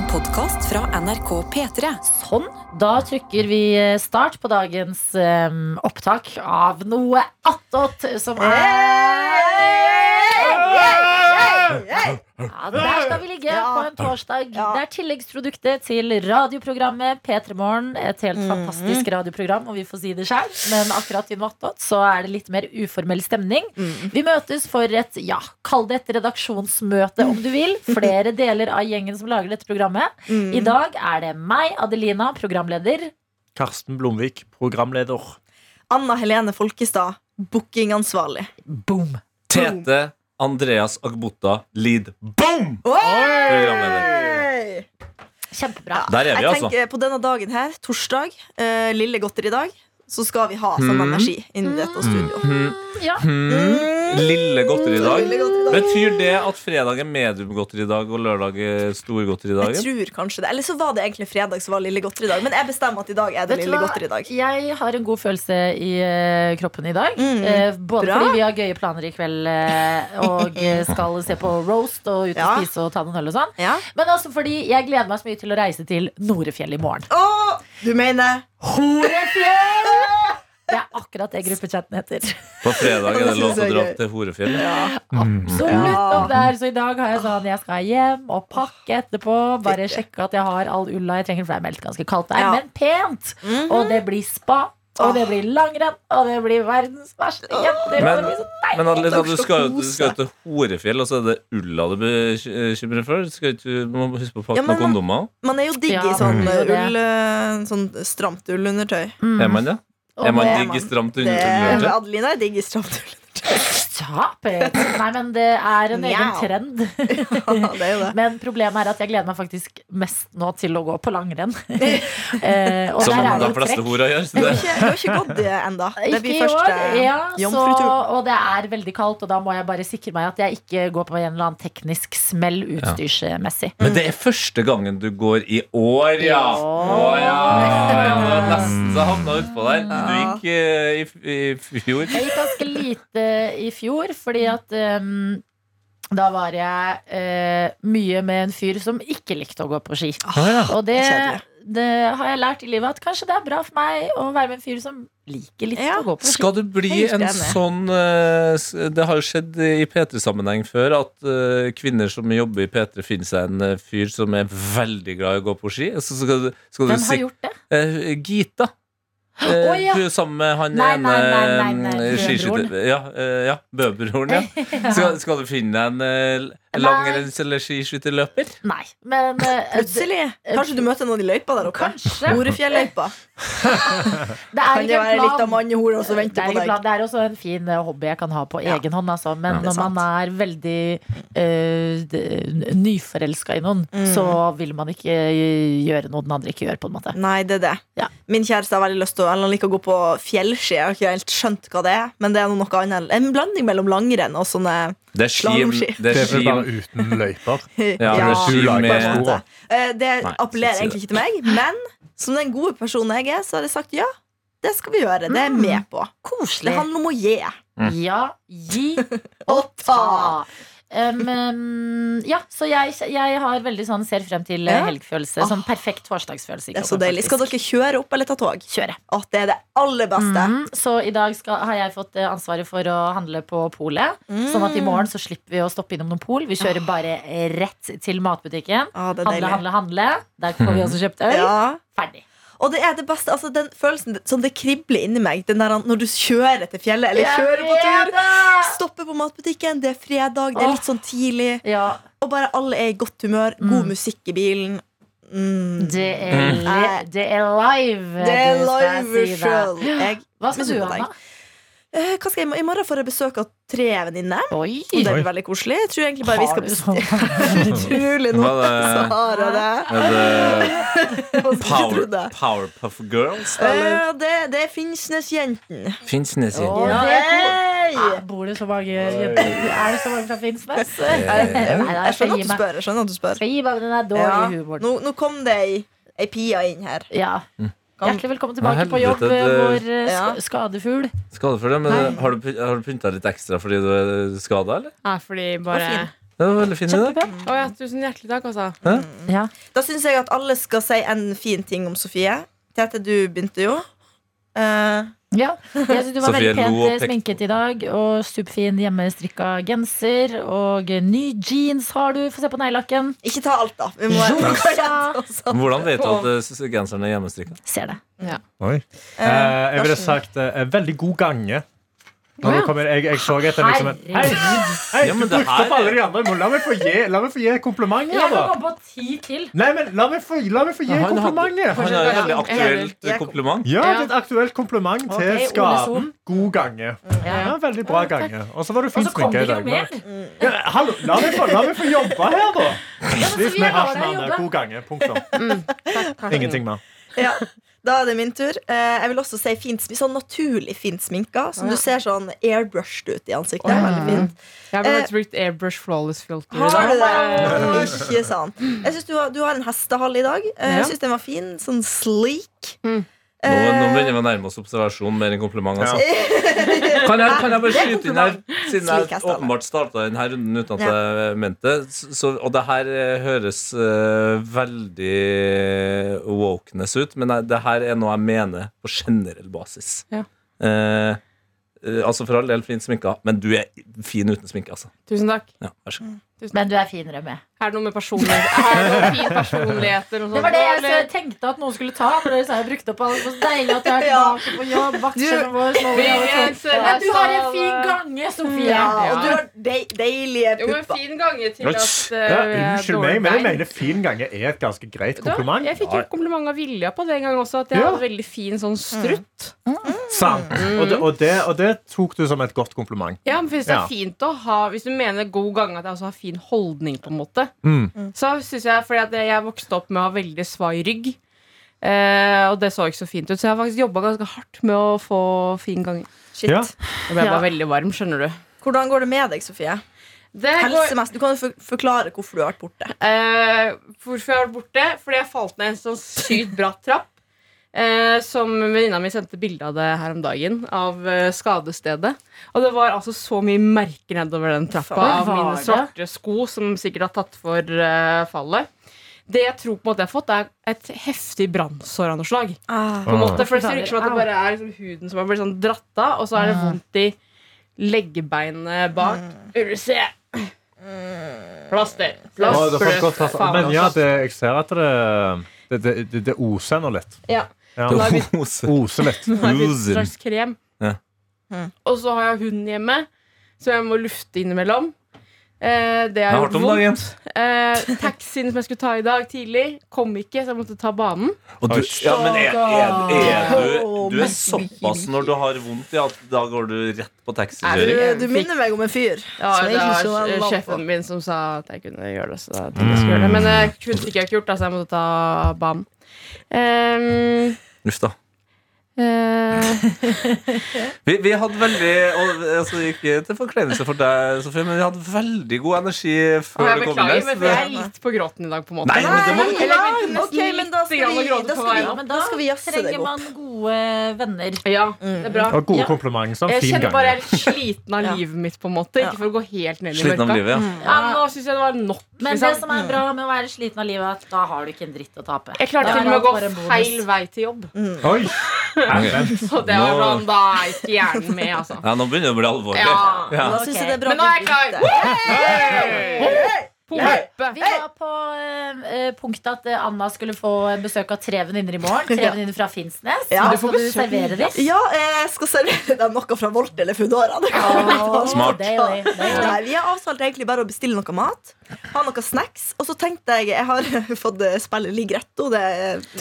En podkast fra NRK P3. Sånn. Da trykker vi eh, start på dagens um, opptak av noe attåt som er ja, Der skal vi ligge på en torsdag. Det er tilleggsproduktet til radioprogrammet P3 Morgen. Et helt fantastisk radioprogram, og vi får si det sjøl. Men akkurat i noe så er det litt mer uformell stemning. Vi møtes for et, ja, kall det et redaksjonsmøte om du vil. Flere deler av gjengen som lager dette programmet. I dag er det meg, Adelina, programleder. Karsten Blomvik, programleder. Anna Helene Folkestad, bookingansvarlig. Boom. Tete Andreas Agbota, lead. Boom! Programleder. Kjempebra. Der er vi, Jeg altså. tenker På denne dagen her, torsdag, eh, lille godteridag, så skal vi ha sånn energi inni dette studio. Ja. Hmm. Lille godteridag. Godteridag. Betyr det at fredag er mediumgodteridag og lørdag er storgodteridagen? Jeg tror kanskje det. Eller så var det egentlig fredag som var lille godteridag. Men jeg bestemmer at i dag er det Vet lille godteridag. Jeg har en god følelse i eh, kroppen i dag. Mm, Eh, både bra. fordi vi har gøye planer i kveld eh, og skal se på roast og ut og Ja. spise og ta noen øl og sånn. Ja. Men også fordi jeg gleder meg så mye til å reise til Norefjell i morgen. Åh, du mener Horefjell! Akkurat det gruppechatten heter. På fredag er det lov til å dra til Horefjell. Absolutt om det er. Så i dag har jeg sånn Jeg skal hjem og pakke etterpå. Bare sjekke at jeg har all ulla jeg trenger, for det er meldt ganske kaldt der. Ja. Men pent! Og det blir spa. Og det blir langrenn, og det blir verdens verste jenter. Men- og. Men Adelina, du skal jo- til Horefjell, og så er det ulla du bekymrer for. Skal ikke, du må huske på å pakke Ja, noen kondomer. Man er jo digg i sånn, det. ull, eh, sånn stramt ullundertøy. Mm. Er man det? Og Er man digger stramt undertøy? Adelina er digg i stramt ullundertøy. Stop! Nei, men det er en egen trend. Ja, det er det. Men problemet er at jeg gleder meg faktisk mest nå til å gå på langrenn. eh, og Som de fleste hora gjør. Så Du har det. ikke, du har ikke gått det ennå. Det blir i første år, ja, jomfrutur. og det er veldig kaldt, og da må jeg bare sikre meg at jeg ikke går på en eller annen teknisk smell utstyrsmessig. Men det er første gangen du går i år, ja! Å ja! Var nesten så havna utpå der. Du gikk eh, i, i fjor. Jeg gikk ganske lite i fjor, fordi at um, da var jeg eh, mye med en fyr som ikke likte å gå på ski. ja. Og det, det har jeg lært i livet at kanskje det er bra for meg å være med en fyr som liker litt Ja. å gå på ski. Skal du bli en sånn eh, Det har jo skjedd i P3-sammenheng før at eh, kvinner som jobber i P3, finner seg en fyr som er veldig glad i å gå på ski. Så skal skal du Hvem har si gjort det? Gita. Eh, Å, ja. Er sammen med han ene eh. Bøbroren. Ja, eh, ja Bøbroren. Ja. Skal, skal du finne deg en eh, eller skiskytterløper? Nei, men eh, Plutselig. Kanskje du møter noen i løypa der oppe? Kanskje. Orefjelløypa. Det er Kan det ikke være en litt av plan. mannehore som Det venter er, på ikke deg? plan. det er også en fin eh, hobby jeg kan ha på Ja. egen hånd. Altså. Men Ja. Når man er veldig uh, nyforelska i noen, Mm. så vil man ikke eh, gjøre noe den andre ikke gjør. på en måte Nei, det er det. Ja. Min kjæreste har veldig lyst til å Eller han liker å gå på fjellski. Jeg har ikke helt skjønt hva det er, men det er noe annet. En blanding mellom langrenn og sånne Det er ski, det Det er ski bare uten løyper. Ja, det er ski med. Eh, Det appellerer egentlig ikke til meg, men som den gode personen jeg er, så har jeg sagt ja. Det skal vi gjøre. Det er jeg med på. Det handler om å gi. Ja, gi og ta. Um, ja, så jeg, jeg har veldig sånn ser frem til eh, Ja. helgfølelse. Sånn perfekt torsdagsfølelse. Det er så deilig. Skal dere kjøre opp eller ta tog? kjøre? Å, det er det aller beste. Mm, så i dag skal, har jeg fått eh, ansvaret for å handle på polet. Mm. Sånn at i morgen så slipper vi å stoppe innom noen pol. Vi kjører bare rett til matbutikken. Å, er Handle, handle, handle. Der får vi også kjøpt øl. Ja. Ferdig. Og det er det beste, altså den følelsen som det kribler inni meg Den der når du kjører til fjellet Eller kjører på tur! Stopper på matbutikken, det er fredag Det er litt sånn tidlig Ja, Og bare alle er i godt humør God Mm. musikk i bilen mm. det er, li det er live. Det er live si selv Hva skal du, gjøre deg. Eh, Hva skal jeg, I morgen får jeg besøk av tre venninner Og det blir veldig koselig Jeg tror egentlig bare vi skal bestille Utrolig Hva er det? Så har jeg det Er Power. Powerpuff Girls? Eller? Eh, det, det er Finnsnesjentene. Finnsnes, Oh, Ja, er! Ah, Bor det så mange jenter? Er det så mange fra Finnsnes? Jeg, da, jeg skjønner at du spør, jeg skjønner at du spør. Skal gi meg den der Ja. dårlige humoren. Nå, nå kom det ei, ei pia inn her. Ja. Kan- Hjertelig velkommen tilbake på jobb, det- vår eh, Ja. skadefugl. skadefugl. ja, men Nei. har du, har du pynta litt ekstra fordi du er skada, eller? Ja, fordi bare. Det var veldig fin idé. Oh, ja, tusen hjertelig takk, altså. Ja. Da syns jeg at alle skal si en fin ting om Sofie. Tete, du begynte jo. Eh, Ja, jeg synes du var veldig pent sminket i dag. Og superfin hjemmestrikka genser. Og ny jeans har du. Få se på neglelakken. ikke ta alt, da. Hvordan vet du at eh, genseren er hjemmestrikka? Ser det. Oi. Eh, Eh, jeg ville sagt eh, veldig god gange. Når ja. kommer, jeg, jeg så etter liksom en Hei, Herregud. hei, Ja, du men det brukte her opp alle de andre. men La meg få gi, la meg få gi kompliment Jeg kan komme på ti til. Nei, men la meg få, la meg få gi komplimentet. Han har et veldig aktuelt Jeg- kompliment. Ja, det er et aktuelt kompliment til okay, skaden. God gange. Ja, veldig bra gange. Og så var du fin sminka i dag. mer. Ja, hallo, la meg få, la meg få jobbe her, da. Ja, meg la deg hasjen, jobbe. God gange. Punktum. Takk, Ingenting mer. Ja. Da er det min tur. Eh, jeg vil også si fint, sånn naturlig fint sminka. Som du ser sånn airbrushed ut i ansiktet. Veldig fint. Jeg har faktisk brukt Airbrush Flawless Filter Har du det? Ikke sant. Jeg synes du, du har en hestehall i dag. Eh, Jeg syns den var fin. Sånn sleek. Mm. Nå, nå Eh, begynner vi å nærme oss observasjon mer enn kompliment. Ja. Altså. Kan, jeg, kan jeg bare skyte inn her, siden jeg åpenbart starta denne runden uten at jeg mente? Så, og det her eh, høres uh, veldig wokeness ut, men det her er noe jeg mener på generell basis. Ja. Eh, eh, altså For all del fin sminka, men du er fin uten sminke. altså Tusen takk. ja, Vær så god. Men du er finere med. Er det noe med personlighet? Er det noe fin personligheter og Det var det jeg så tenkte at noen skulle ta. For dere sa jeg brukte opp alle Så deilig at du er tilbake på jobb. Vaktsjefen vår. Men du har en fin gange, Sofie. ja, og du har de, deilige Jo, men fin gange til at uh, Ja, unnskyld meg, men jeg mener fin gange er et ganske greit kompliment. Da. Jeg fikk jo kompliment av Vilja på det en gang også. At jeg Ja. hadde veldig fin sånn strutt. Sant. Og, det, og, det, og det tok du som et godt kompliment. Ja, men hvis det Ja. er fint å ha Hvis du mener god gange at jeg også har fin holdning, på en måte, Mm. så syns jeg Fordi at jeg vokste opp med å ha veldig svai rygg. Eh, og det så ikke så fint ut, så jeg har faktisk jobba ganske hardt med å få fin gang. Shit. Ja. Jeg ble Ja. bare veldig varm, skjønner du. Hvordan går det med deg, Sofie? Det går, Du kan for- forklare hvorfor du har vært borte. Eh, hvorfor jeg har vært borte? Fordi jeg falt ned en sånn sykt bratt trapp. Eh, som venninna mi sendte bilde av det her om dagen. Av eh, skadestedet. Og det var altså så mye merker nedover den trappa av mine svarte sko som sikkert har tatt for eh, fallet. Det jeg tror på en måte jeg har fått, er et heftig brannsår av noe slag. Ah. På en måte, for Det ser ut som at det bare er liksom huden som har blitt sånn dratt av, og så er det vondt i leggebeinet bak. Vil du se? Plaster. Får Plaster. Faen, Men ja, altså. det, jeg ser at det, det, det, det, det oser nå litt. Ja. Ja. Nå har blitt, Ose. lett. litt. nå har jeg en slags krem. Ja. Mm. Og så har jeg hund hjemme, som jeg må lufte innimellom. Eh, det er gjort vondt. Eh, taxien som jeg skulle ta i dag tidlig, kom ikke, så jeg måtte ta banen. Og du, ja, men er, er, er du, du er såpass når du har vondt ja, at da går du rett på Du, taxikjøring? du minner meg om en fyr. Ja, det var eh, sjefen min som sa at jeg kunne gjøre det. Så da jeg skulle gjøre det Men jeg kunne ikke gjort det, så jeg måtte ta banen. Um, Uff da. eh, Vi, vi hadde veldig og, altså, Ikke til forkleinelse for deg, Sofie, men vi hadde veldig god energi før jeg du kom beklager, men jeg er litt på gråten i dag, på en måte. Nei, men det må du Nei, Eller nei, nesten ok, men da skal vi, da skal vi. Men da skal vi jazze trenger deg opp. man gode venner. Ja, det er bra. Og gode Ja. komplimenter. Sånn, Jeg kjenner bare jeg er litt sliten av livet mitt, på en måte. Ikke for å gå helt ned i mørket. ja. Ja, nå syns jeg det var nok. Men liksom. det som er bra med å være sliten av livet, er at da har du ikke en dritt å tape. Jeg klarte til er og med å gå feil vei til jobb. Oi! Herren. Så det var sånn, da er ikke hjernen med, altså. Ja, nå begynner det å bli alvorlig. Ja. Ja. Er bra Men nå er jeg klar. begynte. Pumpe. Vi var på eh, eh, punktet at eh, Anna skulle få besøk av tre venninner i morgen. Tre Ja. venninner fra Finnsnes. Ja. Du skal du servere dem. Ja, jeg skal servere dem noe fra Volt eller Foodora. Oh, vi. Smart. Deilig, deilig. Nei, vi har avtalt egentlig bare å bestille noe mat. Ha noe snacks. Og så tenkte jeg Jeg har fått spille Ligretto. Det,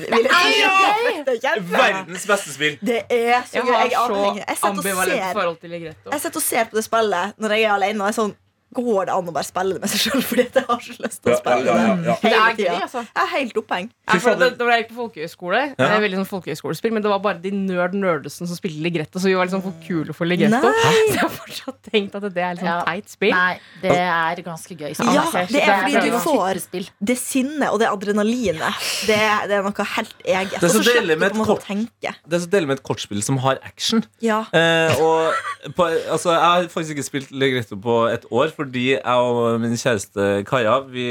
vil jeg si. det er kjempe. Verdens beste spill. Det er så Jeg gøy. Jeg jeg, har. Jeg. Jeg sitter og ser på det spillet når jeg er alene. Og jeg er sånn Går det an å bare spille det med seg sjøl? Fordi jeg har så lyst til å spille det. Det hele er gøy, altså. Jeg er helt oppheng. Ja, for det, da jeg gikk på folkehøyskole, det Ja. er veldig sånn folkehøyskolespill, men det var bare de nerd nerdesen som spilte Ligretto, så vi var liksom for kule for Ligretto. Nei. Så jeg har fortsatt tenkt at det er litt sånn Ja. teit spill. Nei, det er ganske gøy. Så Ja, det er fordi du får-. Det sinnet og det adrenalinet, det, det er noe helt eget. Det er så deilig med med et kortspill som har action. Ja. Eh, og på, altså, jeg har faktisk ikke spilt Ligretto på et år, fordi jeg og min kjæreste Kaja Vi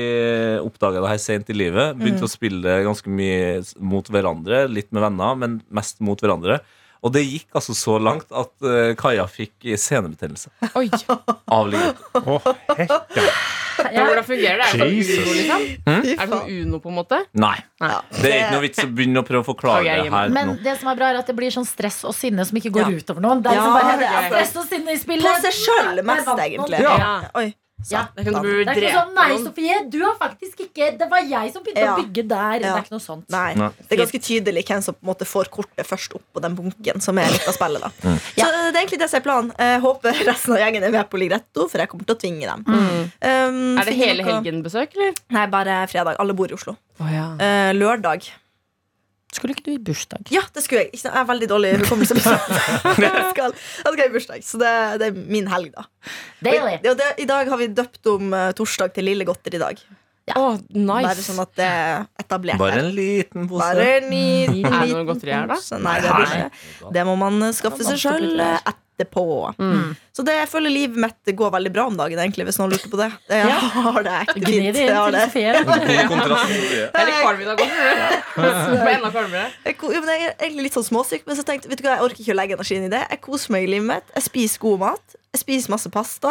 oppdaga det her sent i livet. Begynte å spille ganske mye mot hverandre. Litt med venner, men mest mot hverandre. Og det gikk altså så langt at eh, Kaja fikk senebetennelse Oi. av ligget. Å. Men hvordan fungerer det? Er det sånn Jesus. Uno, liksom? Hm? Er det som Uno, på en måte? Nei. Ja. Det er ikke noe vits å begynne å prøve å forklare Ok, jeg det meg. her Men nå. det som er bra, er at det blir sånn stress og sinne som ikke går Ja. utover noen. Det er Ja, liksom bare det er stress og sinne i spillet. På seg sjøl mest, egentlig. Ja. Oi. Ja. Det kan du Det er ikke noe sånn, nei. Sofie, du har faktisk ikke Det var jeg som begynte Ja. å bygge der. Det er ikke noe sånt. Nei. Nei. Det er ganske tydelig hvem som på en måte får kortet først opp på den bunken. Som er litt av spillet da Mm. Så det er egentlig det som er planen. Jeg håper resten av gjengen er med på Ligretto, for jeg kommer til å tvinge dem. Um, Er det hele noe- helgenbesøk, eller? Nei, bare fredag. Alle bor i Oslo. Oh, ja. uh, lørdag Skulle ikke du i bursdag? Ja, det skulle jeg. Ikke? Jeg er veldig dårlig hukommelse. jeg skal, jeg skal i bursdag, så det, det er min helg, da. Deilig. Og det, I dag har vi døpt om uh, torsdag til Lille godteridag. Å, nice. Bare sånn at det er etablert. Bare en liten pose. Bare en liten, Er det noe liten godteri her, da? Nei, det, er ikke. det må man skaffe seg sjøl etterpå. Mm. Så det, jeg føler livet mitt går veldig bra om dagen, egentlig, hvis noen lurte på det. det jeg har det ekte fint. det Jeg har det. Sofie. God Jeg er kvalm i dag men jeg er egentlig litt sånn småsyk, men så tenkte vet du hva, jeg orker ikke å legge energien i det. Jeg koser meg i livet mitt. Jeg spiser god mat. Jeg spiser masse pasta.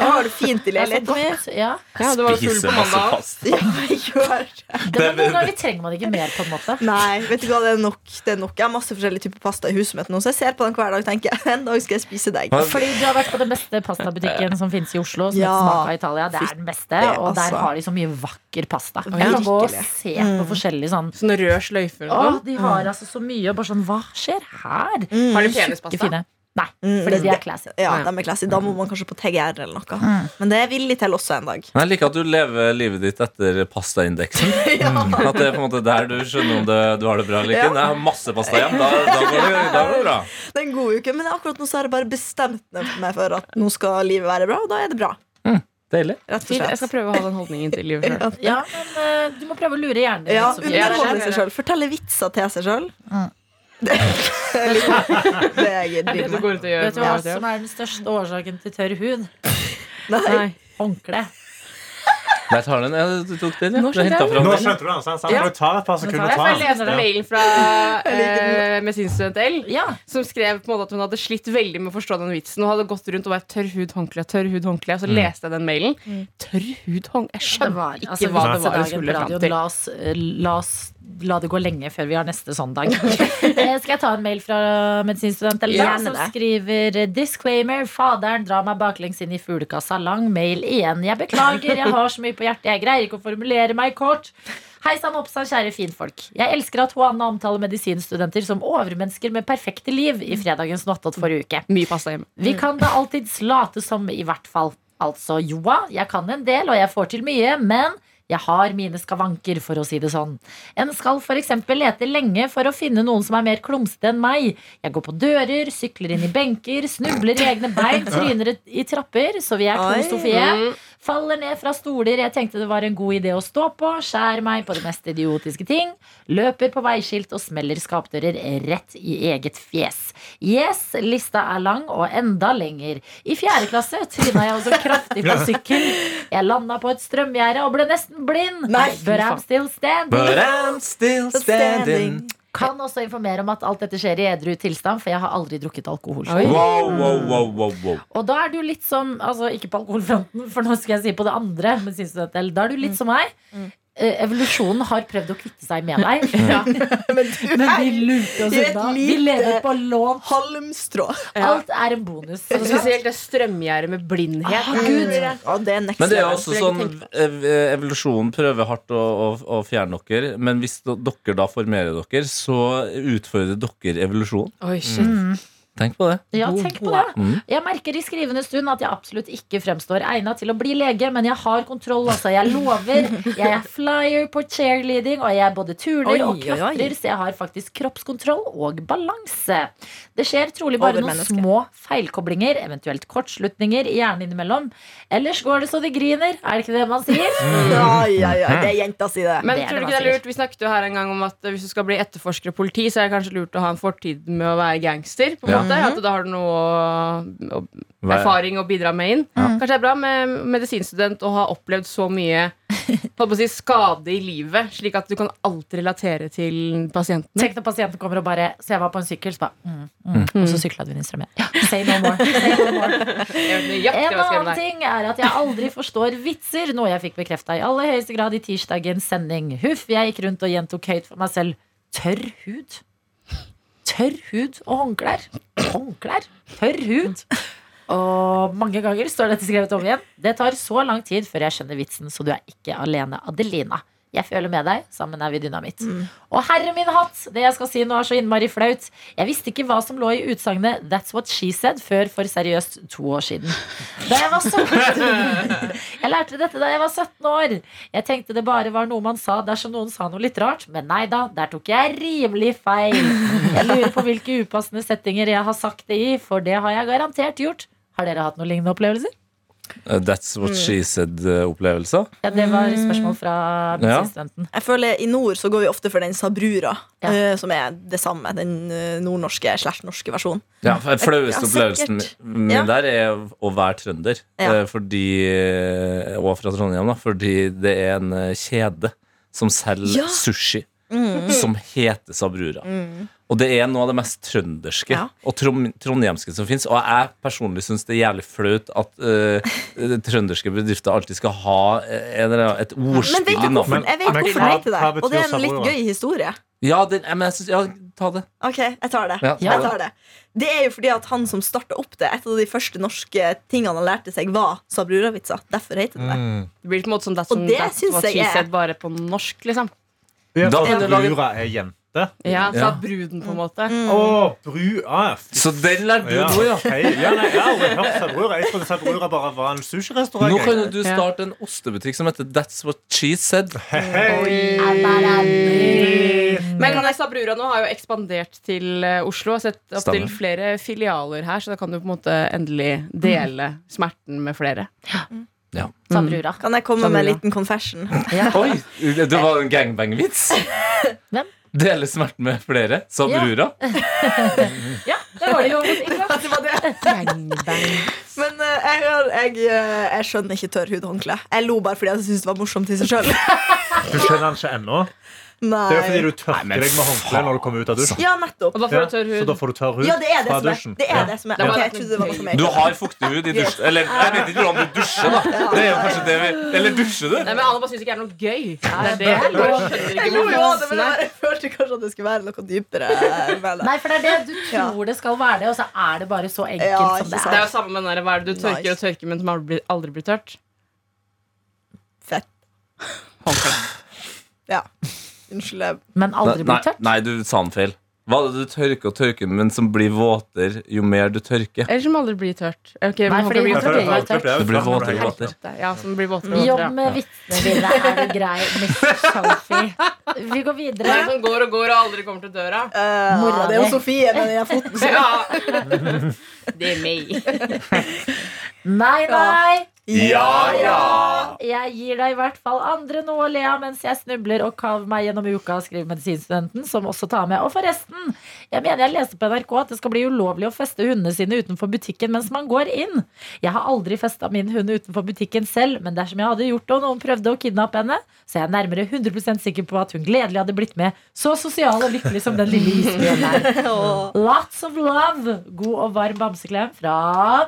Jeg har det fint i Det er så leiligheten min. Ja. Ja, du var full på mandag. Ja, jeg gjør det. Det, men noen ganger trenger man ikke mer, på en måte. Nei, vet du hva, det er nok. Det er nok. Jeg har masse forskjellige typer pasta i huset mitt nå, så jeg ser på den hver dag og tenker en dag skal jeg spise deg. Fordi du har vært på den beste pastabutikken som finnes i Oslo. Som Ja. heter Smaka Italia. Det er den beste, og der altså. har de så mye vakker pasta. Jeg kan gå og se på forskjellige sånn Sånne røde sløyfer og Å, sånn. de har altså så mye, og bare sånn Hva skjer her? Har de penispasta? Nei, Mm, fordi de er classy. Ja, de er classy. Da må man kanskje på TGR eller noe. Men det jeg villig til også en dag. Men Jeg liker at du lever livet ditt etter pastaindeksen. At det er på en måte der du skjønner om det, du har det bra eller ikke. Ja. Jeg har masse pasta hjem, da, da, går, det, da går det bra. Det er en god uke, men akkurat nå så har jeg bare bestemt meg for at nå skal livet være bra, og da er det bra. Deilig. Jeg skal prøve å ha den holdningen til livet sjøl. Ja, men eh, du må prøve å lure hjernen din. Ja, underholde seg sjøl. Fortelle vitser til seg sjøl. Mm. Det er litt det jeg Det du med. går ut og gjør. Vet du hva som er den største årsaken til tørr hud? Nei. Nei. Håndkle. Der tar den. Ja, du tok den, ja. Nå Du skjønner hentet jeg. fram Nå den. skjønte du den. sant? sant? Ja. Det tar et par sekunder å tar ta jeg får lese den. Ja. mailen fra eh, medisinstudent L. Ja. Som skrev på en måte at hun hadde slitt veldig med å forstå den vitsen. Og hadde gått rundt og vært tørr hud, håndkle, tørr hud, håndkle. Og så leste jeg den mailen. Tørr hud, håndkle Jeg skjønner ikke altså, hva det var hun skulle fram til. La oss, la oss la det gå lenge før vi har neste søndag. Eh, Skal jeg ta en mail fra medisinstudent Gjerne som skriver Disclaimer. Faderen drar meg baklengs inn i fuglekassa. Lang mail igjen. Jeg beklager, jeg har så mye på hjertet. Jeg greier ikke å formulere meg kort. Hei sann, oppsann, kjære finfolk. Jeg elsker at Hoanna omtaler medisinstudenter som overmennesker med perfekte liv i fredagens Nottått forrige uke. Mye passa hjem. Vi kan da alltids late som, i hvert fall. Altså, joa, jeg kan en del, og jeg får til mye, men jeg har mine skavanker, for å si det sånn. En skal f.eks. lete lenge for å finne noen som er mer klumsete enn meg. Jeg går på dører, sykler inn i benker, snubler i egne bein, tryner i trapper, så vi er to. Sofie. Faller ned fra stoler jeg tenkte det var en god idé å stå på. Skjærer meg på de mest idiotiske ting. Løper på veiskilt og smeller skapdører rett i eget fjes. Yes, lista er lang og enda lenger. I fjerde klasse tryna jeg også kraftig på sykkel. Jeg landa på et strømgjerde og ble nesten blind. Nei, But I'm still standing. But I'm still standing. Kan også informere om at alt dette skjer i edru tilstand, for jeg har aldri drukket alkohol. Wow, wow, wow, wow, wow. Og da er du litt som Altså ikke på alkoholfronten, for nå skal jeg si på det andre. Men synes du at, eller, da er du litt som meg. Eh, evolusjonen har prøvd å kvitte seg med deg. Men du Men er vi lurte oss unna. Vi lever på lån. halmstrå. Alt er en bonus. Ja. Spesielt det strømgjerdet med blindhet. Ah, Gud. Ja, det er Men det er også sånn tenkt ev- Evolusjonen prøver hardt å, å, å fjerne dere, men hvis dere da formerer dere, så utfordrer dere evolusjonen. Oi, shit. Tenk på det. Ja, tenk på det. Mm. Jeg merker i skrivende stund at jeg absolutt ikke fremstår egnet til å bli lege, men jeg har kontroll, altså. Jeg lover. Jeg er flyer på cheerleading, og jeg både turner Oi, og klatrer, så jeg har faktisk kroppskontroll og balanse. Det skjer trolig bare noen små feilkoblinger, eventuelt kortslutninger i hjernen innimellom. Ellers går det så de griner, er det ikke det man sier? Ja, ja, ja, det er jenta si, det. Men Det tror du ikke det er lurt Vi snakket jo her en gang om at hvis du skal bli etterforsker og politi, så er det kanskje lurt å ha en fortid med å være gangster. På en Ja. Måte. At da har du noe erfaring å bidra med inn. Kanskje det er bra med medisinstudent å ha opplevd så mye å si, skade i livet, slik at du kan alltid relatere til pasienten. Tenk når pasienten kommer og bare Så jeg var på en sykkel, så bare mm, mm, Og så sykla du inn i strømmen. Ja, say no more. Say no more. En annen ting er at jeg aldri forstår vitser, noe jeg fikk bekrefta i aller høyeste grad i tirsdagens sending. Huff, jeg gikk rundt og gjentok høyt for meg selv. Tørr hud. Tørr hud og håndklær. Håndklær. Tørr hud. Og mange ganger står dette skrevet om igjen. Det tar så lang tid før jeg skjønner vitsen, så du er ikke alene, Adelina. Jeg føler med deg. Sammen er vi dynamitt. Og herre min hatt, det jeg skal si nå er så innmari flaut. Jeg visste ikke hva som lå i utsagnet 'That's what she said' før for seriøst to år siden. Da jeg var 17 Jeg lærte dette da jeg var 17 år. Jeg tenkte det bare var noe man sa dersom noen sa noe litt rart, men nei da, der tok jeg rimelig feil. Jeg lurer på hvilke upassende settinger jeg har sagt det i, for det har jeg garantert gjort. Har dere hatt noen lignende opplevelser? Uh, That's what she said-opplevelser. Ja, det var spørsmål fra Ja. medisinstudenten. Jeg føler I nord så går vi ofte for den sabrura, Ja. uh, som er det samme. Den eh, nordnorske slash norske versjonen. Ja, for den flaueste Ja, opplevelsen min Ja. der er å være trønder. Ja. Eh, Fordi, eh, og fra Trondheim, da. Fordi det er en eh, kjede som selger Ja. sushi. Mm. Som heter Sabrura. Og det er noe av det mest trønderske Ja. og trom- trondhjemske som fins. Og jeg personlig syns det er jævlig flaut at uh, trønderske bedrifter alltid skal ha en eller annen- et ordspill i navnet. Jeg vet Men hvorfor de det heter det. Og det er en litt gøy historie. Ja, det, jeg, men jeg synes, ja, ta det. Ok, jeg tar det. Ja, ta jeg det. tar det. Det er jo fordi at han som starta opp det, et av de første norske tingene han lærte seg, var sabrura-vitser. Derfor heter det det. Mm. Det blir på en måte som det Og det synes jeg er- bare på norsk, liksom. Ja, Da lage- Brura er jente. Ja, Ja. Fra bruden, på en måte. Å, bru... Ah, Så den lærte du Ja, nå, ja. Okay. ja, nei, jeg har aldri hørt Sabrura. Jeg trodde Sabrura bare var en sushirestaurant. Nå kan du starte en ostebutikk som heter That's What She Said. Hei. Men kan Brura nå har jo ekspandert til eh, Oslo. Og sett opp til flere filialer her, så da kan du på en måte endelig dele smerten med flere. Sabrura. Kan jeg komme med en liten confession? Oi, det var en gangbang-vits. Hvem? Dele smerten med flere. Sabrura. Ja, det var det jo. Det var det. Men eh, jeg, har- jeg, eh, jeg skjønner ikke tørr hudhåndkle. Jeg lo bare fordi jeg syntes det var morsomt i seg sjøl. Du skjønner den ikke ennå? Det er jo fordi du tørker deg med håndkleet når du kommer ut av dusjen. Ja, nettopp. Da Ja, så da får du tørr hud Ja, det er det fra er. dusjen. Det er det som er. Det jeg trodde det var noe mer. Du har fuktig hud i dusjen. Eller jeg vet ikke hvordan du dusjer, da. Det er jo kanskje det vi Eller dusjer du? Nei, men alle bare syns ikke det er noe gøy. Det er det. det er lov. Jeg lo jo av det, men er. jeg følte kanskje at det skulle være noe dypere. Nei, for det er det du tror det skal være det, og så er det bare så enkelt Ja, som det det Det er er. jo samme med den hva er det du tørker og tørker, men som aldri, aldri blir tørt. Fett. Håndkle. Ja. Unnskyld. jeg- Men aldri blir tørt. nei, du sa den feil. Hva er det du tørker og tørker, men som blir våtere jo mer du tørker? Eller som aldri blir tørt. Okay, Nei, fordi blir tørt. det- tørt. det- blir våtere og våtere. Ja, som blir våtere og Jobb med vitsene dine, er du grei, Mr. Sophie. Vi går er videre. som går og går og aldri kommer til døra. Uh, Mora det er jo. Sofie med den foten. Ja. Det er meg. Nei, nei. Ja, ja! Jeg gir deg i hvert fall andre noe å le av mens jeg snubler og kaver meg gjennom uka, skriver medisinstudenten, som også tar med. Og forresten, jeg mener jeg leste på NRK at det skal bli ulovlig å feste hundene sine utenfor butikken mens man går inn. Jeg har aldri festa min hund utenfor butikken selv, men dersom jeg hadde gjort det og noen prøvde å kidnappe henne, så er jeg nærmere 100% sikker på at hun gledelig hadde blitt med, så sosial og lykkelig som den lille isbjørnen er. Lots of love! God og varm bamseklem fra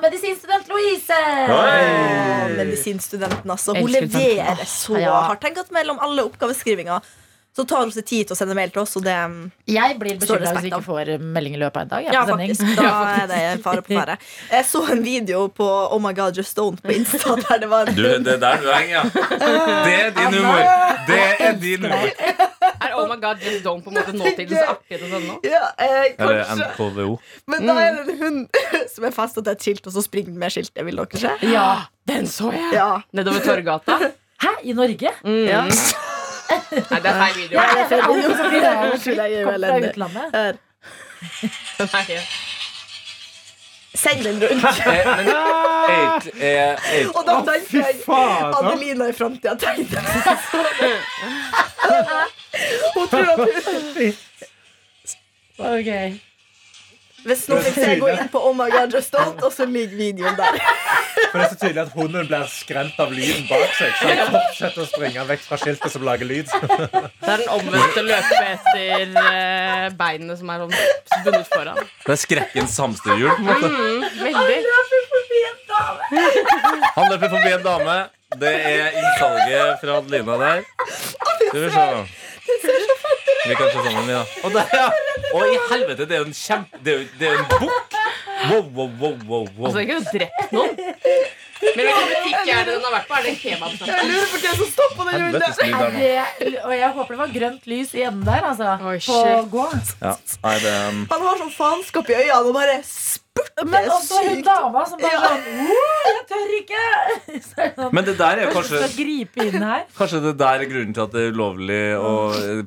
medisinstudent Louise! Å, Medisinstudenten, altså. Hun Elsker leverer så Ja. hardt. Tenk at mellom alle oppgaveskrivinger så tar hun seg tid til å sende mail til oss, og det Jeg blir bekymra hvis vi ikke får melding i løpet av en dag. Ja, faktisk. Da er det fare på ferde. Jeg så en video på Oh my god, just don't på Insta der det var Du, det er der du henger, ja. Det er din humor. Det er din humor. Er Oh my god, just don't på en måte nåtidens akkurat sånn nå? ja, eh, kanskje. NKVO. Men da er det en hund som er festa til et skilt, og så springer den med skiltet. Vil dere se? Ja. Den så jeg! Ja. Nedover Torgata. Hæ? I Norge? Mm. Ja. Nei, det er feil video. Ja, det er feil video. er Kom fra utlandet. Her. Nei. Send den rundt. Eh, egentlig er egentlig- Og da tenkte jeg. Adelina i framtida tenkte Hun tror at hun Ok. Hvis noen vil se, gå inn på Oh my God, just stolt, og så ligger videoen der. For det er så tydelig at hunden blir skremt av lyden bak seg. Så han fortsetter å springe vekk fra skiltet som lager lyd. Det er den omvendte løpe etter eh, beinene som er sånn bundet foran. Det er skrekkens hamsterhjul. på en måte. Veldig. Han løper forbi en dame. Det er innsalget fra Adelina der. Skal vi se. Vi kan se sammen, vi, da. Og der, ja. Og i helvete, det er jo en kjempe Det er jo, det er jo en bukk. Wow, wow, wow, wow, wow. Altså, ikke noe drept noen. Men hvilken butikk er det den har vært på? Er det en? Jeg lurer på hvem som stopper den runden. Og jeg håper det var grønt lys i enden der, altså. Oi, på gå. Ja. Nei, det um, Han har sånn faenskap i øynene og bare spurter Men også hun dama som bare Ja. sånn Jeg tør ikke! Sånn, Men det der er jo Kanskje kanskje det der er grunnen til at det er ulovlig å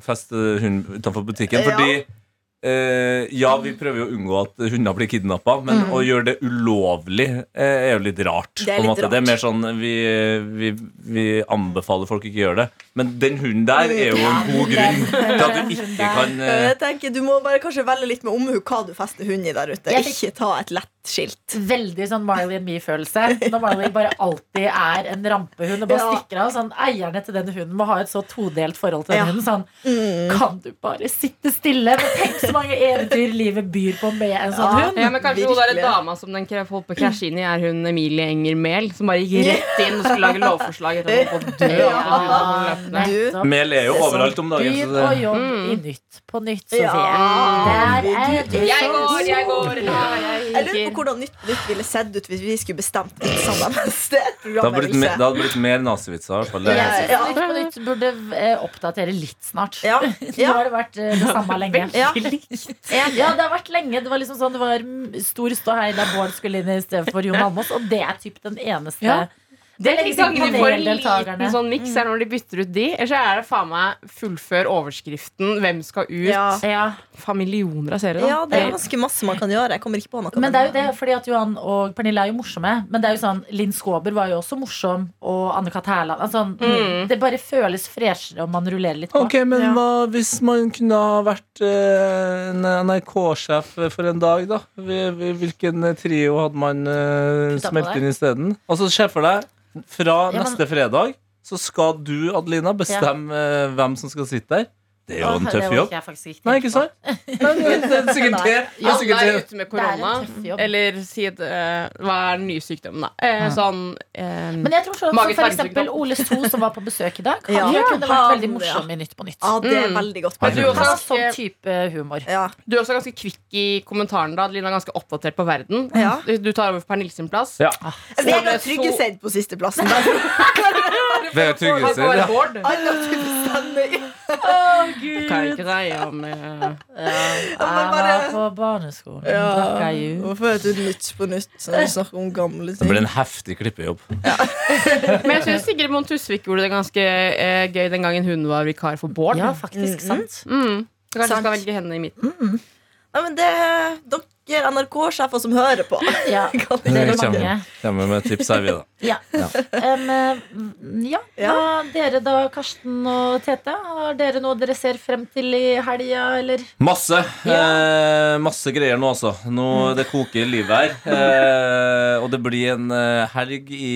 feste hund utenfor butikken. Ja. Eh, ja, vi prøver jo å unngå at hunder blir kidnappa, men å gjøre det ulovlig eh, er jo litt rart. Det er på en litt rart. Det er mer sånn vi, vi, vi anbefaler folk ikke å gjøre det. Men den hunden der er jo en god grunn til at du ikke kan eh, Jeg tenker Du må bare kanskje velge litt med omhu hva du fester hund i der ute. Ikke ta et lett skilt. Veldig sånn Marley and Me-følelse. Når Marley bare alltid er en rampehund og bare Ja. stikker av. Sånn, eierne til den hunden må ha et så todelt forhold til den Ja. hunden. Sånn, Mm. kan du bare sitte stille? Men tenk så mange eventyr livet byr på med en sånn Ja. hund. Ja, men Kanskje hun derre dama som den holdt på å krasje inn i, er hun Emilie Enger Mehl, som bare gikk rett inn og skulle lage lovforslag etter at hun holdt å dø. Ja. Mel er jo er overalt om dagen. Å det, jobbe Mm. i Nytt på Nytt, Sofie. Ja. Der er du Jeg går, jeg går. Ja, jeg jeg lurer på hvordan Nytt Nytt ville sett ut hvis vi skulle bestemt et deres. Det det, hadde blitt, det hadde blitt mer nazivitser. er- synes Ja. Nytt på Nytt burde eh, oppdatere litt snart. Ja. Nå har det vært eh, det samme lenge. Ja. Ja, det har vært lenge. Det var liksom sånn Det var mm, stor ståhei da Bård skulle inn i stedet for Jon Almaas, og det er typ den eneste Ja. Det er Eller liksom de får en liten sånn miks her når de bytter ut de. Eller så er det faen meg fullfør overskriften 'Hvem skal ut?' Ja. Faen millioner av seere. ja, det er ganske masse man kan gjøre. Jeg kommer ikke på noe. men det er jo det, fordi at Johan og Pernille er jo morsomme. Men det er jo sånn, Linn Skåber var jo også morsom, og Anne-Kat. Hærland. Altså, Mm. Det bare føles freshere om man rullerer litt på. Ok, men Ja. hva hvis man kunne ha vært eh, en NRK-sjef for en dag, da? Hvil- hvil- Hvilken trio hadde man eh, smelt inn isteden? Altså, se for deg, fra Ja, men- neste fredag så skal du, Adelina, bestemme ja. hvem som skal sitte der. Det er jo en tøff jobb. orker jeg faktisk ikke Nei, ikke sant? Nei, det er sikkert det. det. er er ute med er korona. Eller si et, uh, Hva er den nye sykdommen, da? Eh, sånn eh, Men jeg tror sånn for eksempel Ole So som var på besøk i dag. Han Ja. kunne vært veldig morsom i Nytt på Nytt. Ja, det er Mm. veldig godt Men du poeng. også- Han har sånn type humor. Ja. Du er også ganske kvikk i kommentaren, da Adelina er ganske oppdatert på verden. Ja. Du- tar over Pernille sin plass. Ja. Vegard Så- Tryggeseid på sisteplassen. Vegard Tryggeseid, ja. Anna type stemme. Kan jeg var på barneskolen. Ja. Hvorfor heter det Nytt på nytt når vi snakker om gamle Det ble blir en heftig klippejobb. Men jeg syns Sigrid Mohn Tusvik gjorde det ganske eh, gøy den gangen hun var vikar for Bård. Ja, faktisk sant. Mm. Så Kanskje Sant. skal velge henne i midten. Ja, men det Dere NRK-sjefer som hører på. Ja, det er mange. kommer, med tips her, vi, da. Ja. Ja. Um, ja. Ja. Dere da, Karsten og Tete, har dere noe dere ser frem til i helga, eller? Masse. Eh, masse greier nå, altså. Nå, det koker i livet her. Eh, og det blir en eh, helg i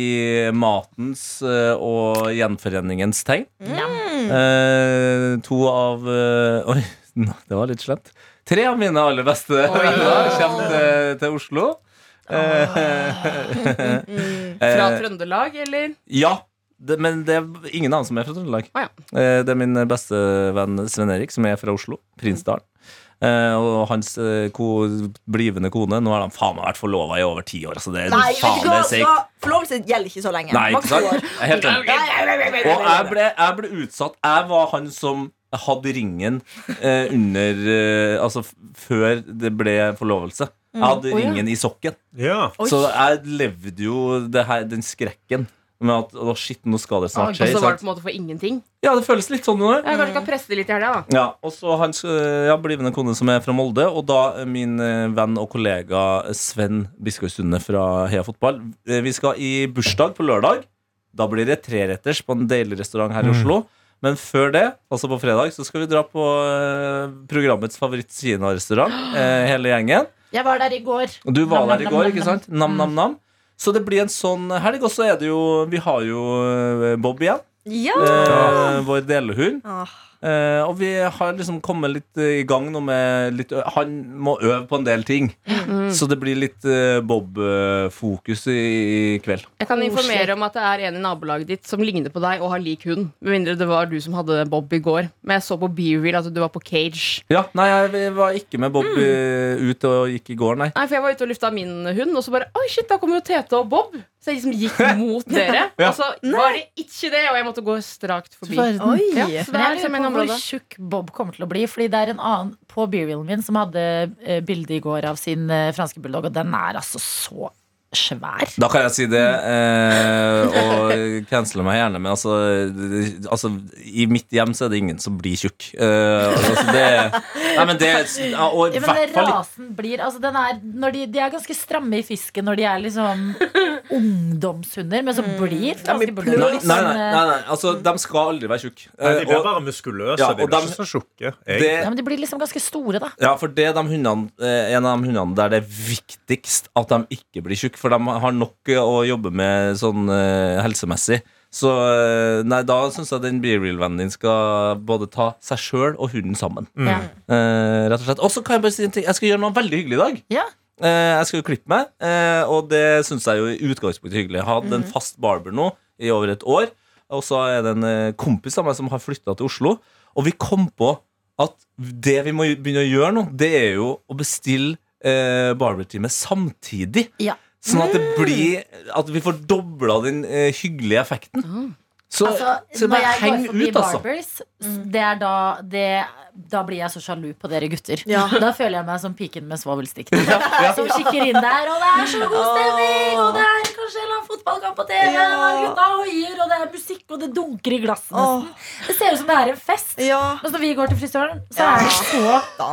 matens eh, og gjenforeningens tegn. Eh, to av eh, Oi, det var litt slemt. Tre av mine aller beste venner kommer til, til Oslo. Eh, Fra eh, Trøndelag, eller? ja. Det, men det er ingen annen som er fra Trøndelag. Ah, ja. Eh, Det er min beste venn Sven Erik, som er fra Oslo. Prinsdalen. Uh, og hans uh, ko, blivende kone Nå har de faen meg vært forlova i over ti år. Altså det er Nei, vet faen du hva? det Forlovelse gjelder ikke så lenge. Nei, ikke sant? Jeg helt enig. Og jeg ble, jeg ble utsatt. Jeg var han som hadde ringen eh, under eh, Altså før det ble forlovelse. Jeg hadde Å, ja. ringen i sokken. Ja. Så jeg levde jo det her, den skrekken med at å, shit, nå skal det snart Og skje. så var det sant? på en måte for ingenting. Ja, det føles litt sånn nå. Jeg kanskje kan presse det litt i helga, da. Ja, og så hans øh, ja, blivende kone som er fra Molde, og da øh, min øh, venn og kollega Sven Biskår Sunde fra Heia Fotball. Eh, Vi skal i bursdag på lørdag. Da blir det treretters på en deilig restaurant her i Oslo. Men før det, altså på fredag, så skal vi dra på øh, programmets favoritt-Kina-restaurant, eh, hele gjengen. Jeg var der i går. Og du var Nam, der i går, nam, ikke nam. sant? Nam-nam-nam. Så det blir en sånn helg, og så er det jo Vi har jo eh, Bob igjen. Ja. Eh, vår delehund. Ah. Eh, og vi har liksom kommet litt uh, i gang nå med litt Han må øve på en del ting. Så det blir litt uh, Bob-fokus i, i kveld. Jeg kan informere om at det er en i nabolaget ditt som ligner på deg og har lik hund. Med mindre det var du som hadde Bob i går. Men jeg så på B-reel at du var på cage. Ja, Nei, jeg var ikke med Bob mm. ut og gikk i går, nei. Nei, for Jeg var ute og lufta min hund, og så bare Oi, shit, da kommer jo Tete og Bob. Så jeg liksom gikk mot dere. Ja. Og så var det ikke det, og jeg måtte gå strakt forbi. Oi. Ja. Så det er liksom en hvor tjukk Bob kommer til å bli. Fordi det er en annen på beerrealen min som hadde eh, bilde i går av sin eh, franske bulldog, og den er altså så svær. Da kan jeg si det, eh, og cancele meg gjerne, men altså, altså I mitt hjem så er det ingen som blir tjukk. Eh, altså det Nei, men det Og i Ja, men hvert fall rasen blir altså den er, når de, de er ganske stramme i fisken når de er liksom ungdomshunder, men så blir mm. Nei, bulldogger nei, nei, sånn nei, eh, nei, altså De skal aldri være tjukke. Eh, de blir bare muskuløse. Ja, de og blir ikke så tjukke. ja, men De blir liksom ganske store, da. ja, for det er de hundene, eh, en av de hundene der det er viktigst at de ikke blir tjukke. For de har nok å jobbe med sånn eh, helsemessig. Så eh, nei, da syns jeg den BeReal-vennen din skal både ta seg sjøl og hunden sammen. Ja. Eh, rett og slett. Og så kan jeg bare si en ting. Jeg skal gjøre noe veldig hyggelig i dag. Ja. Eh, jeg skal jo klippe meg, eh, og det syns jeg jo i utgangspunktet er hyggelig. Jeg har hatt mm. en fast barber nå i over et år, og så er det en kompis av meg som har flytta til Oslo. Og vi kom på at det vi må begynne å gjøre nå, det er jo å bestille barbertime samtidig. Ja. Sånn at det blir At vi får dobla den eh, hyggelige effekten. Så, Altså, så bare heng ut, altså. barbers, det er da det, Da blir jeg så sjalu på dere gutter. Ja. Da føler jeg meg som piken med svovelstikken. Som kikker inn der, og det er så god stemning! Og det er kanskje en eller annen fotballkamp på TV, Ja. og gutta hoier, og det er musikk, og det dunker i glassene oh. Det ser ut som det er en fest. Ja. Mens når vi går til frisøren, så er det så Da.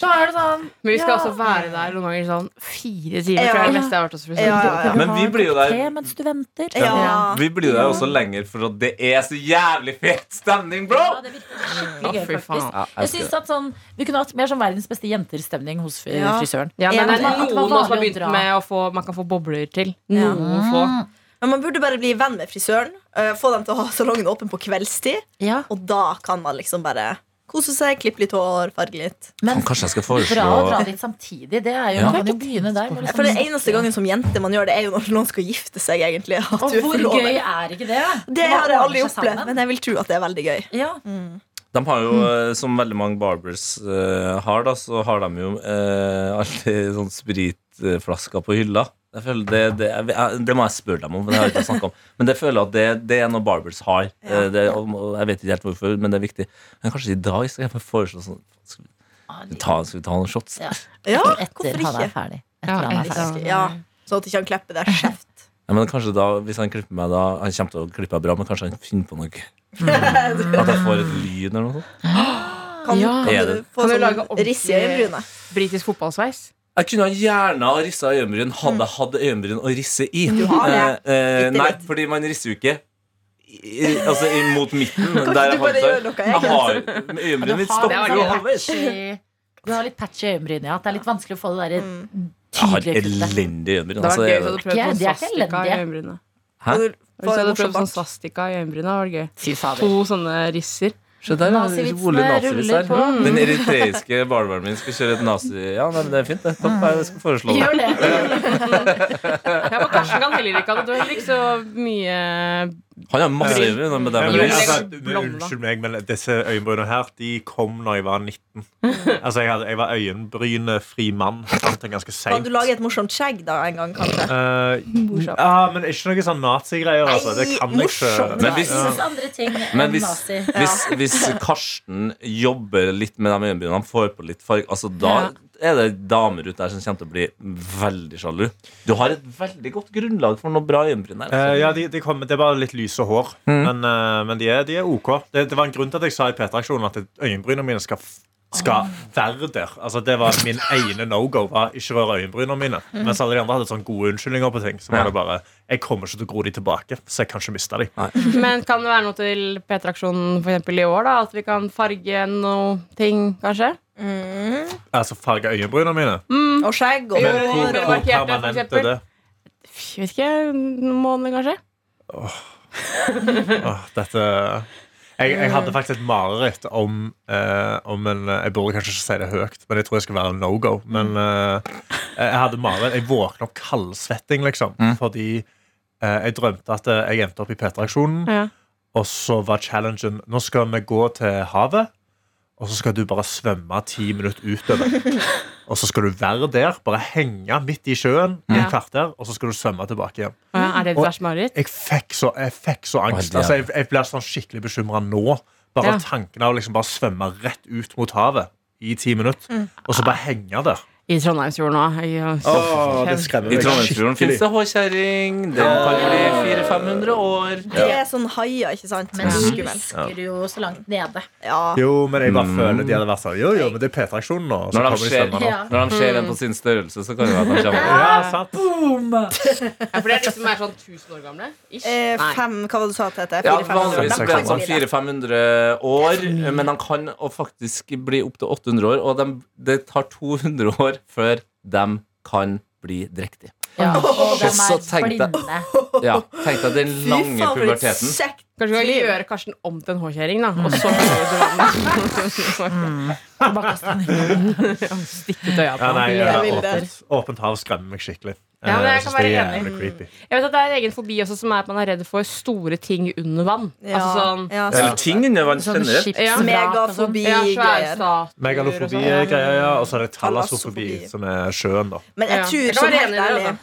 Så er det sånn Men vi skal ja. også være der noen ganger sånn fire timer. Ja. tror jeg er det meste jeg har vært hos frisøren. Ja, ja, ja. Men vi blir jo der- mens du venter? Ja. Vi blir der også lenger for det er så jævlig fet stemning, bro! Ja, det virker skikkelig gøy, faktisk. Jeg synes at sånn, Vi kunne hatt mer sånn verdens beste jenter-stemning hos frisøren. Ja, men det er noen nå som har begynt med å få Man kan få bobler til. Ja. Noen få. Men man burde bare bli venn med frisøren. eh, få dem til å ha salongen åpen på kveldstid. Ja, Og da kan man liksom bare kose seg, klippe litt hår, farge litt. men Kanskje jeg skal foreslå Bra foreslå dra dit samtidig. Det er jo, Ja. Man kan jo begynne der. liksom- For det eneste gangen som jente man gjør det, er jo når noen skal gifte seg. egentlig At Og du hvor gøy er ikke det? Det Man har jeg aldri opplevd, men jeg vil tro at det er veldig gøy. ja. De har jo, eh, som veldig mange barbers uh, har, da, så har de jo uh, alltid sånn spritflasker på hylla. Jeg føler det, det, jeg, det må jeg spørre dem om, for det har jeg ikke snakket om. Men det føler jeg at det, det er noe barbers har. Ja. det, og, og jeg vet ikke helt hvorfor, men det er viktig. Men kanskje i dag skal jeg foreslå sånn Skal vi ta, skal vi ta noen shots? Ja. Ja, Etter hvorfor han er ikke? Etter Ja, han er ferdig. Ja, Sånn at ikke han klipper deg skjevt. Ja, men kanskje da, Hvis han klipper meg da Han kommer til å klippe meg bra, men kanskje han finner på noe. At jeg får et lyd eller noe sånt. Kan, Ja. kan du få Kan du lage sånn ordentlig- riss i øyenbrynet? Britisk fotballsveis. Jeg kunne gjerne ha rissa øyenbryn hadde jeg hatt øyenbryn å risse i. Du har det. Eh, eh, nei, fordi man risser jo ikke i, altså mot midten. Der du jeg bare hadde noe Jeg har Du Øyenbrynet mitt har stopper jo halvveis. Du har litt patchy øyenbryn, ja. Det er litt vanskelig å få det der Mm. Jeg har tydelige kuttet. elendig øyenbryn. Det var Altså, vært gøy hvis du hadde sånn de er ikke i elendige. Hæ? Hvis du en hadde prøvd sånn svastika i øyenbrynet, var det gøy. To sånne risser. Se der. Den eritreiske barnebarnet min skal kjøre et nazi... Ja, nei, det er fint, det. Topp, jeg skal foreslå det. Gjør det. Ja, men Karsten kan heller ikke ha det. Du har heller ikke så mye Han har masse øyenbryn, men det Men, vel altså, unnskyld meg, men disse øyenbrynene her De kom når jeg var 19. Altså, Jeg, hadde, jeg var øyenbrynefri mann Kan du lage et morsomt skjegg da en gang, kanskje? Uh, ja, men ikke noe sånn nazigreier. Altså. Det kan jeg ikke. Men hvis- ting Men hvis, hvis, hvis Karsten jobber litt med de øyenbrynene, han får på litt farge Altså Da er det damer ute der som kommer til å bli veldig sjalu. Du har et veldig godt grunnlag for noe bra øyenbryn der. Eh, ja, de, de kom, Det er bare litt lyse hår. Men, eh, men de, er, de er OK. Det, det var en grunn til at jeg sa i P3-aksjonen at øyenbrynene mine skal, skal være der. Altså, det var min ene no-go. var Ikke røre øyenbrynene mine. Mens alle de andre hadde sånne gode unnskyldninger på ting. Så var Ja. det bare Jeg kommer ikke til å gro de tilbake, så jeg kan ikke miste de. Men kan det være noe til P3-aksjonen for i år? da At vi kan farge noe ting, kanskje? Mm. Altså farge øyenbrynene mine. Og skjegg og Men hvor, hvor permanent er det? Jeg vet ikke, Noen måneder, kanskje? Åh, dette jeg, jeg hadde faktisk et mareritt om, eh, om en Jeg burde kanskje ikke si det høyt, men jeg tror jeg skal være no go. Men eh, jeg hadde mareritt. Jeg våkna opp kaldsvetting, liksom. Fordi eh, jeg drømte at eh, jeg endte opp i P3-aksjonen, Ja. og så var challengen Nå skal vi gå til havet, og så skal du bare svømme ti minutter utover. Og så skal du være der, bare henge midt i sjøen i Ja. et kvarter, og så skal du svømme tilbake igjen. Ja, Er det et Og- mareritt? Jeg fikk så, jeg fikk så angst. Å, altså, jeg, jeg blir sånn skikkelig bekymra nå. Bare Ja. tanken av liksom bare svømme rett ut mot havet i ti minutter, og så bare henge der. I Trondheimsfjorden òg. Det skremmer I Trondheimsfjorden fins det håkjerring. Den kan bli 400-500 år. Det er sånn haier, ikke sant? Men du husker jo så langt nede. Ja. Jo, men jeg bare Mm. føler de hadde vært sånn Jo, jo, men det er P3-aksjonen nå. Når de kommer de ser, Ja. når de ser en på sin størrelse, så kan det være at de kommer. Ja, sant. Ja, for det er de som er sånn 1000 år gamle? Ish. Eh, fem, hva var det du sa til dette? Ja, Fire, fem, Vanligvis de blir kan sånn bli det. 400-500 år, men de kan faktisk bli opptil 800 år. Og de, det tar 200 år før de kan bli drektige. Ja, og de Så tenkte jeg- blinde. Ja, Tenk deg den Fy lange faen, puberteten. Kanskje vi kan gjøre Karsten om til en håkjerring, da. Og så kan vi stikke ut øya på Ja, nei, Jeg åpent, åpent hav skremmer meg skikkelig. Ja, men Eh, jeg kan være enig. Jeg vet at Det er en egen fobi også som er at man er redd for store ting under vann. Ja, Altså sånn ja, Eller ting under vann Sånn generelt. sånn. ja, Megafobi-greier. Megalofobi og sånn. er greia, ja. Og så er det talasofobi, som er sjøen, da. Men jeg tror Jeg sånn helt ærlig altså.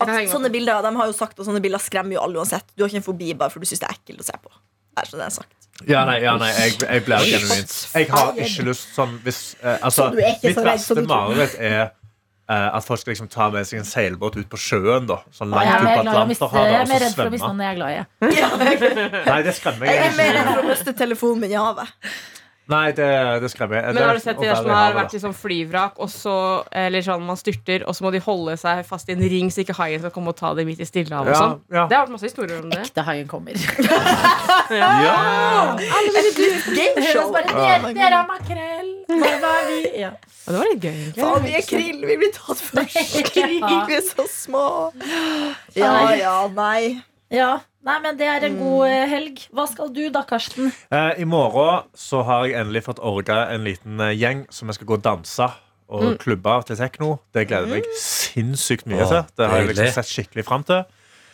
at sånne bilder De har jo sagt at sånne bilder skremmer jo alle uansett. Du har ikke en fobi bare fordi du syns det er ekkelt å se på. Det er så det er sagt. Ja, nei, ja, nei jeg, jeg blir genuint Jeg har ikke lyst sånn hvis eh, Altså, Så mitt så verste mareritt er at folk skal liksom ta med seg en seilbåt ut på sjøen, da. Sånn langt ut på Atlanterhavet. jeg er mer redd for å miste noen jeg er glad i. Nei, det skremmer Jeg Jeg er mer redd for å miste telefonen min i havet. Nei, det, det skremmer jeg. Men Det- har du sett de der som har vært i sånn flyvrak, og så Eller sånn man styrter, og så må de holde seg fast i en ring så ikke haien skal komme og ta dem midt i Stillehavet og Ja, sånn? ja. Det har vært masse historier om det. Ekte haien kommer. Ja! Gameshow. litt dere, dere har makrell. Hva er vi? Ja. Og det var litt gøy. Faen, vi er krill! Vi blir tatt først. Krill, vi er så små. Ja, ja, nei. Ja. Nei, men det er en god eh, helg. Hva skal du da, Karsten? Eh, I morgen så har jeg endelig fått orga en liten eh, gjeng som jeg skal gå og danse og klubbe til tekno. Det gleder jeg meg sinnssykt mye Åh, til. Det har jeg liksom sett skikkelig fram til.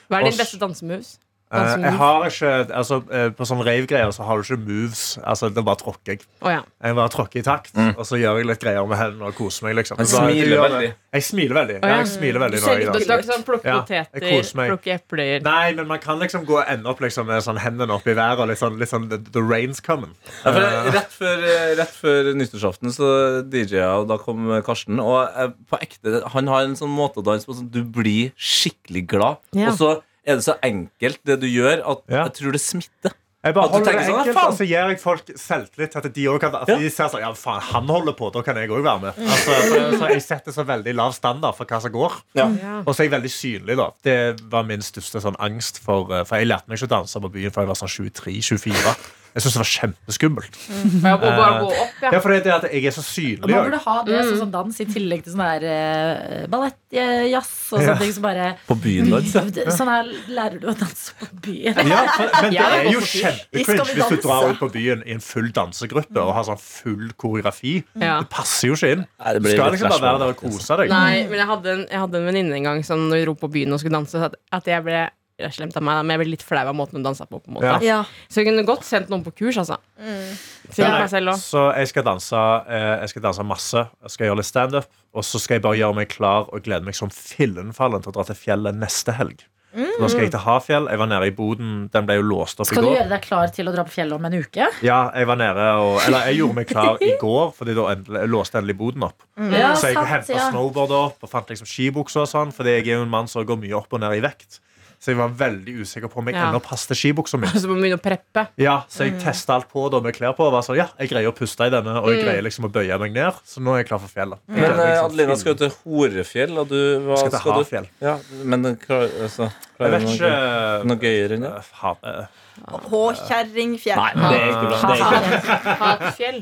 Hva er din beste dansemoves? Eh, Dansemove? jeg har ikke, altså uh, På sånne rave-greier så har du ikke moves. Altså, Det bare tråkker jeg. Oh, ja. Jeg bare tråkker i takt, og så gjør jeg litt greier med hendene og koser meg. liksom Så smiler veldig. Jeg smiler veldig. Oh, ja. Jeg smiler veldig når jeg Du danser. ikke sånn plukke jeg poteter, plukke epler Nei, men man kan liksom gå ende opp liksom med sånn hendene opp i været og litt sånn, litt sånn the, the rain's coming. Ja, for rett, før, eh, rett før nyttårsaften så DJ-a, og da kom Karsten. Og eh, på ekte, han har en sånn måte å danse på sånn du blir skikkelig glad. Ja. Og så er det så enkelt, det du gjør, at Ja. jeg tror det smitter. Jeg bare holder det enkelt, sånn, enkelt, «Ah, og så gir jeg folk selvtillit til at de òg kan at de ser sånn, ja faen, han holder på, da kan jeg òg være med. Altså, så, så jeg setter så veldig lav standard for hva som går. Ja. Og så er jeg veldig synlig, da. Det var min største sånn angst for eh, For jeg lærte meg ikke å danse på byen før jeg var sånn 23-24. Jeg syns det var kjempeskummelt. Men jeg må bare gå opp, ja. Ja, for det er at jeg er så synlig. Man burde ha det mm. sånn dans i tillegg til sånn her uh, ballettjazz og sånne ting som bare På byen dans. Sånn her lærer du å danse på byen. Ja, for, men det er jo kjempecringe hvis du drar ut på byen i en full dansegruppe og har sånn full koreografi. Ja. Det passer jo ikke inn. Nei, Du skal liksom bare være der og kose deg. Nei, men jeg hadde en, jeg hadde en venninne en gang som når vi dro på byen og skulle danse, at, at jeg ble det er slemt av meg, men jeg ble litt flau av måten hun dansa på. på en måte. Ja. Ja. Så jeg kunne godt sendt noen på kurs, altså. Mm. Ja, selv. Så jeg skal danse eh, Jeg skal danse masse. Jeg skal gjøre litt standup. Og så skal jeg bare gjøre meg klar og glede meg som fillenfallen til å dra til fjellet neste helg. Så Da skal jeg til Hafjell. Jeg var nede i boden. Den ble jo låst opp Skal i du gjøre deg klar til å dra på fjellet om en uke? Ja, jeg var nede og Eller jeg gjorde meg klar i går, Fordi da endelig, jeg låste endelig boden opp. Ja, Så jeg henta ja. snowboardet opp og fant liksom skibukser og sånn, fordi jeg er jo en mann som går mye opp og ned i vekt. Så jeg var veldig usikker på om jeg Ja. ennå passet skibuksa mi. Så må begynne å preppe. Ja, så jeg testa alt på da med klær på. Og var sånn, ja, jeg greier å puste i denne, og jeg greier liksom å bøye meg ned. Så nå er jeg klar for fjellet. Mm. Men gleder meg eh, som Adelina skal jo til Horefjell, og du hva skal til du? Hafjell. Ja, men klar, altså, Jeg klarer vet du ikke noe, noe gøyere enn det? eh, ha, eh, Håkjerringfjell. Nei, det er ikke bra. Det er ikke bra. Ha et fjell.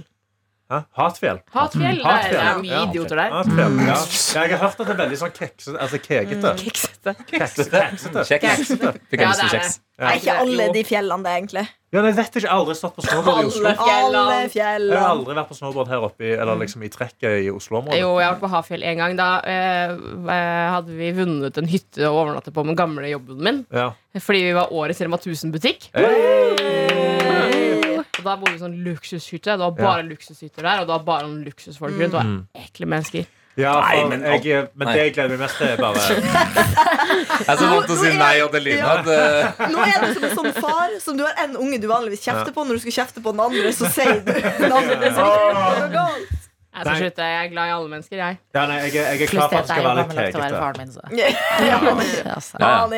Hæ? Hatfjell. Hatfjell. Det er, det er mye idioter der. Hatfjell, ja. Jeg har hørt at det er veldig sånn kekse, altså kegete. Mm, Keks- Keksete. Kjeks. Fikk Ja, jeg lyst til det er kjeks. Ja. Er ikke alle de fjellene det, egentlig? Ja, jeg vet ikke, jeg har aldri stått på snowboard i Oslo. Alle fjellene. Jeg har aldri vært på snowboard her oppe eller liksom i trekket i Oslo-området. Jo, jeg har vært på Hafjell en gang. Da eh, eh, hadde vi vunnet en hytte å overnatte på med gamle jobben min. Ja. Fordi vi var årets Rema 1000-butikk. Hey. Og da bodde vi i sånn luksushytte. Det var bare luksushytter der, og det var bare noen luksusfolk rundt. Det var ekle mennesker. Ja, Nei, men- jeg, men det jeg gleder meg mest til, er bare Jeg er så vant til å si nei, Adelina. at, eh, Nå er du som en sånn far som du har en unge du vanligvis kjefter på. Når du skal kjefte på den andre, så sier du den andre det er galt. Jeg skal slutte. Jeg er glad i alle mennesker, jeg. Ja, nei, jeg, jeg er klar for det at det skal være litt kegete. faren min. Så. Ja, Altså. Ja. Faen,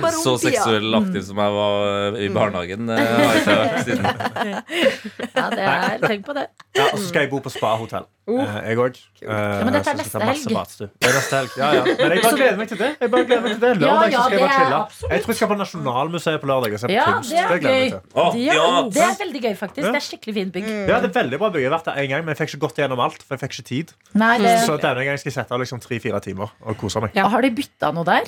er så seksuell aktiv som jeg var eh, i barnehagen, eh, har jeg ikke vært siden. Ja, det er, tenk på det. Ja, og så skal jeg bo på spahotell. Uh, jeg òg. men dette er neste helg. Det er neste helg. Ja, ja. Men jeg bare gleder meg til det. Jeg bare gleder meg til det Lørdag Ja, så skal jeg ja, bare chille. Jeg tror jeg skal på Nasjonalmuseet på lørdag og se på Ja, kunst. det er gøy. Oh, ja, det er veldig gøy, faktisk. Det er skikkelig fint bygg. Ja, det er veldig bra bygg. Jeg har vært der en gang, men jeg fikk ikke gått gjennom alt. For jeg fikk ikke tid Nei, det, Så denne gangen skal jeg sette av liksom tre-fire timer og kose meg. Ja. Har de bytta noe der?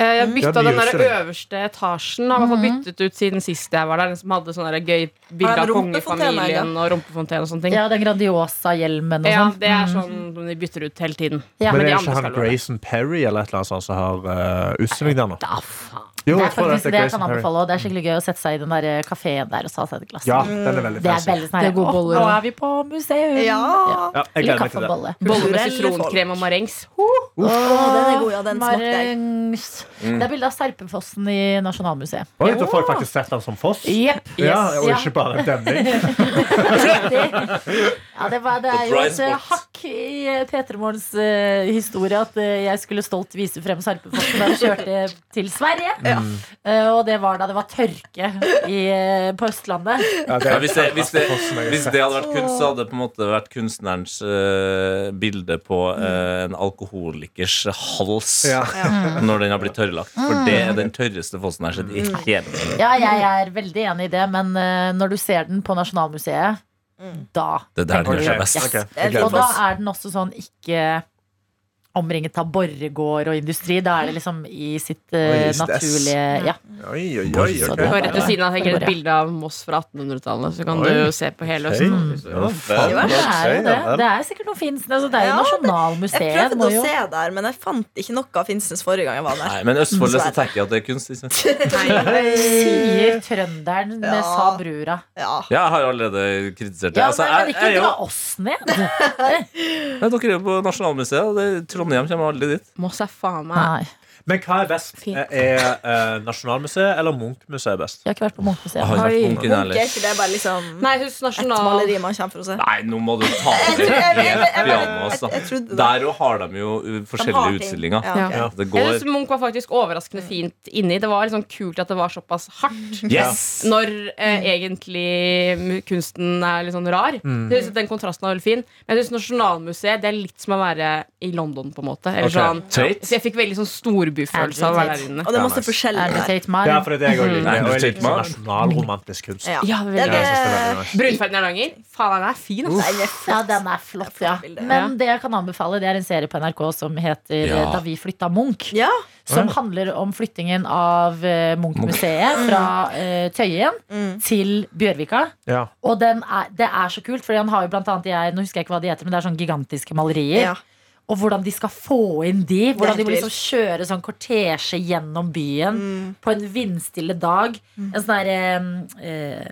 Eh, Jeg har bytta den der øverste etasjen. Har hvert fall byttet ut siden sist jeg var der. Den som hadde sånn gøy bilde av den kongefamilien og rumpefontene og sånne ting. Ja, den Grandiosa-hjelmen og Ja, sånn. det er sånn som de bytter ut hele tiden. Ja, Men men det er ikke han. Grayson Perry eller et eller annet sånt som har uh, utstilling Jo, det er faktisk det jeg kan anbefale. Og det er skikkelig gøy å sette seg i den der kafeen der og ta seg et glass. Ja, den er veldig Det er veldig sånn Det er gode boller, Nå er vi på museum! Ja. Ja, jeg Eller gleder meg til det. kaffebolle. Bolle med sitronkrem og marengs. Å, den er god. Ja, den smakte jeg. Mm. Det er bilde av Serpefossen i Nasjonalmuseet. Oi, du får jeg faktisk sett den som Foss. Jepp. Ja, og ikke bare en demning. Ja, det, var, det er jo et eh, hakk i eh, P3 Morgens uh, historie at uh, jeg skulle stolt vise frem Sarpefossen da vi kjørte til Sverige. Eh, og det var da det var tørke i, eh, på Østlandet. Ja, det Ja, hvis, det, hvis, det, har hvis det hadde vært kunst, så hadde det på en måte vært kunstnerens eh, bilde på eh, en alkoholikers hals Ja. når den har blitt tørrlagt. For det er den tørreste fossen jeg har sett i hele mitt liv. Ja, jeg er veldig enig i det, men eh, når du ser den på Nasjonalmuseet, da Det er der den gjør seg best. yes. Ok, jeg gleder Og da meg. er den også sånn ikke omringet av borregård og industri. Da er det liksom i sitt uh, naturlige ja. Oi, oi, oi. Så ok. Og rett ved siden av henger et bilde av Moss fra 1800-tallet. Så kan Oi. du jo se på hele Østen. Mm. Ja, det er det. Det er sikkert noe Finnsnes. Altså, det er jo Ja, Jeg Nasjonalmuseet. Jeg prøvde å se der, men jeg fant ikke noe av Finnsnes forrige gang jeg var der. Nei, men Østfold så tenker jeg at det er kunst. Liksom. sier trønderen med Ja. sa brura. Ja. Ja, jeg har allerede kritisert det. Ja, Altså, men, men ikke er dra oss ned. Ja, dere er jo på Nasjonalmuseet, og det, Trondheim kommer aldri dit. Moss er faen meg Nei, Men hva er best? Fint. Er eh, Nasjonalmuseet eller Munch-museet best? jeg har ikke vært på Munchmuseet. Jeg har jeg Munch er ikke det bare liksom Nei, jeg nasjonal... et maleri man kommer for å se? Nei, nå må du ta det tror- jeg- jeg- helt piano. Altså. jeg. Der òg har de jo uh, De forskjellige utstillinger. Ja, okay. Ja. Det Jeg går synes Munch var faktisk overraskende fint inni. Det var liksom kult at det var såpass hardt. Yes! Når eh, egentlig kunsten er litt sånn rar. Mm. Jeg synes Den kontrasten var veldig fin. Men jeg synes Nasjonalmuseet Det er litt som å være i London. på en måte Eller okay. sånn Så jeg fikk veldig sånn storbyfølelse av å være der inne. Og det er masse forskjellig der. Ja, for det er det jeg òg liker. Og jeg liker sånn nasjonalromantisk kunst. Ja. Ja, Det er jeg er nice. Brunferdig Hardanger. Faen, den er fin. flott. Ja, den er flott, ja. Men det jeg kan anbefale, det er en serie på NRK som heter Ja. Da vi flytta Munch. Ja. Som handler om flyttingen av eh, Munch-museet fra eh, Tøyen Mm. til Bjørvika. Ja. Og den er, det er så kult, for han har jo blant annet jeg, Nå husker jeg ikke hva de heter, men det er sånn gigantiske malerier. Ja. Og hvordan de skal få inn de. Hvordan de må liksom kjøre sånn kortesje gjennom byen Mm. på en vindstille dag. En sånn derre eh,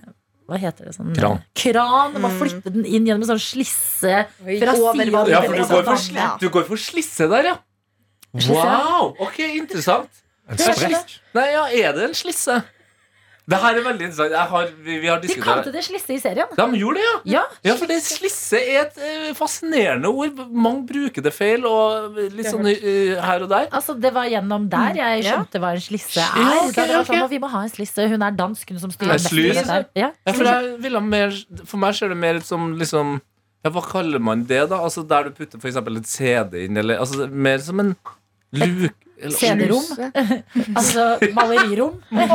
Hva heter det? Sånn, Kran. Kran. Man flytte den inn gjennom en sånn slisse fra siden. Ja, for du går for, sli- du går for slisse der, ja. Wow! Ok, interessant. En sprekk. Nei, ja, er det en slisse? Det her er veldig interessant. Jeg har, vi, vi har De kalte det slisse i serien. De gjorde det, ja. Ja. Ja, for det slisse er et uh, fascinerende ord. Mange bruker det feil, og litt sånn uh, her og der. Altså, det var gjennom der jeg Ja. skjønte hva en slisse er. Ja, okay, det var sånn, vi må ha en slisse. Hun er dansk, hun som styrer mest. Ja. Ja, for, jeg mer, for meg ser det mer ut som liksom ja, Hva kaller man det, da? Altså Der du putter for eksempel et CD inn, eller altså, Mer som en luke Scenerom. Altså malerirom. ja,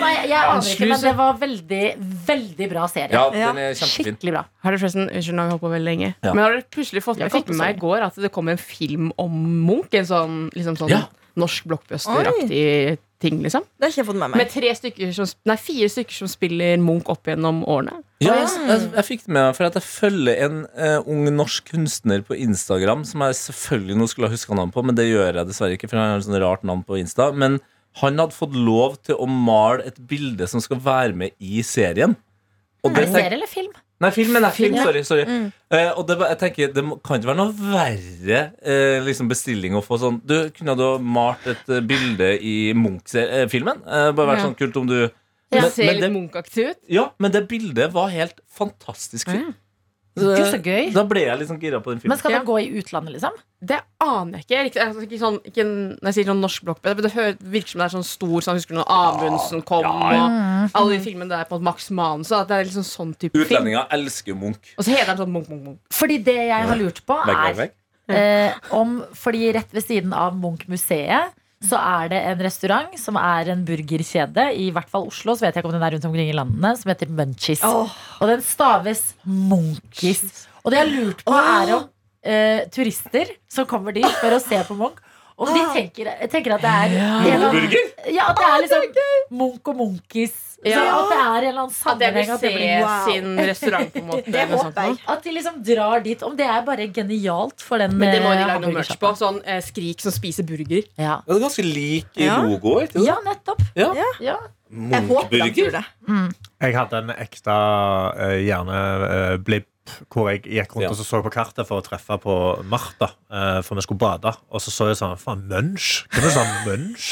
nei, jeg aner ikke, men det var veldig, veldig bra serie. Ja, den er kjempefin. Skikkelig bra. Har du forresten, Unnskyld, nå har vi holdt på veldig lenge. Ja. Men har dere plutselig fått Jeg fikk med meg i går at det kom en film om Munch? En sånn, liksom sånn Ja. norsk blockbuster-aktig ting, liksom. Det har ikke jeg fått med meg. Med tre stykker som, nei, fire stykker som spiller Munch opp gjennom årene. Ja, jeg, jeg, jeg fikk det med meg for at jeg følger en uh, ung norsk kunstner på Instagram som jeg selvfølgelig nå skulle ha huska navnet på, men det gjør jeg dessverre ikke, for han har et sånt rart navn på Insta. Men han hadde fått lov til å male et bilde som skal være med i serien. Og Er det serie eller film? Nei, film, er film, Sorry. sorry, Mm. Uh, og det, jeg tenker, det kan ikke være noe verre uh, liksom bestilling å få sånn Du kunne du malt et uh, bilde i Munch-filmen? Bare vært Ja. sånn kult om du Men- ser men litt Munch-aktig ut. Ja, men det bildet var helt fantastisk fint. Gud, så gøy. Da ble jeg liksom gira på den filmen. Men skal Ja. den gå i utlandet, liksom? Det aner jeg ikke. Ikke, altså, ikke, sånn, ikke når jeg sier sånn norsk blockbuster, det virker som det er sånn stor sånn, Husker du når Amundsen kom, og alle de filmene der på Max Manus? At det er liksom sånn type film. Utlendinger elsker Munch. Og så heter de sånn Munch, Munch, Munch. Fordi det jeg har lurt på, er vekk, vegg. eh, om Fordi rett ved siden av Munch-museet så er det en restaurant som er en burgerkjede, i hvert fall Oslo, så vet jeg ikke om den er rundt omkring i landene, som heter Munchies. Oh. Og den staves Munchies. Og det jeg har lurt på, er om eh, turister som kommer dit for å se på Munch, om de tenker, tenker at det er ja. Ja, at det er liksom Munch og Munchies. Så Ja. At det er en eller annen At jeg vil sammenheng. Se det wow. sin restaurant, på en måte. Det håper jeg. At de liksom drar dit. Om det er bare genialt for den Men det må de eh, lage noe merch på. Sånn eh, Skrik som spiser burger. Ja. Det er ganske lik i Ja. logo. Ikke ja, nettopp. Ja. Ja. Jeg de Munch-burger. det. Jeg hadde en ekte uh, hjerneblipp hvor jeg gikk rundt Ja. og så, så på kartet for å treffe på Martha. Uh, for vi skulle bade. Og så så jeg sånn Faen, Munch? Hva er det sånn Munch?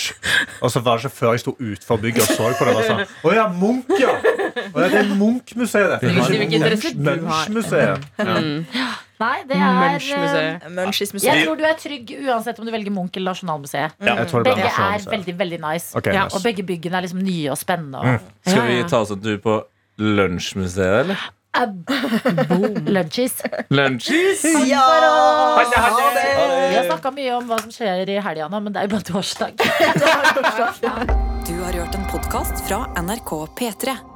Og så var det ikke før jeg sto utenfor bygget og så på det. Og sånn, Å ja, Munch, ja! Å ja, det er Munch-museet, dette. Jeg visste Munch Munch ja. Ja. Nei, det er Munch-museet. eh, Jeg tror du er trygg uansett om du velger Munch eller Nasjonalmuseet. Begge er veldig veldig nice. Okay, Ja, nice. Og begge byggene er liksom nye og spennende. Og, Skal vi ta oss en tur på Lunsjmuseet, eller? Lunchies. Lunsjies! Ja! Ha det. Vi har snakka mye om hva som skjer i helga nå, men det er jo bare torsdag. Du har hørt en podkast fra NRK P3.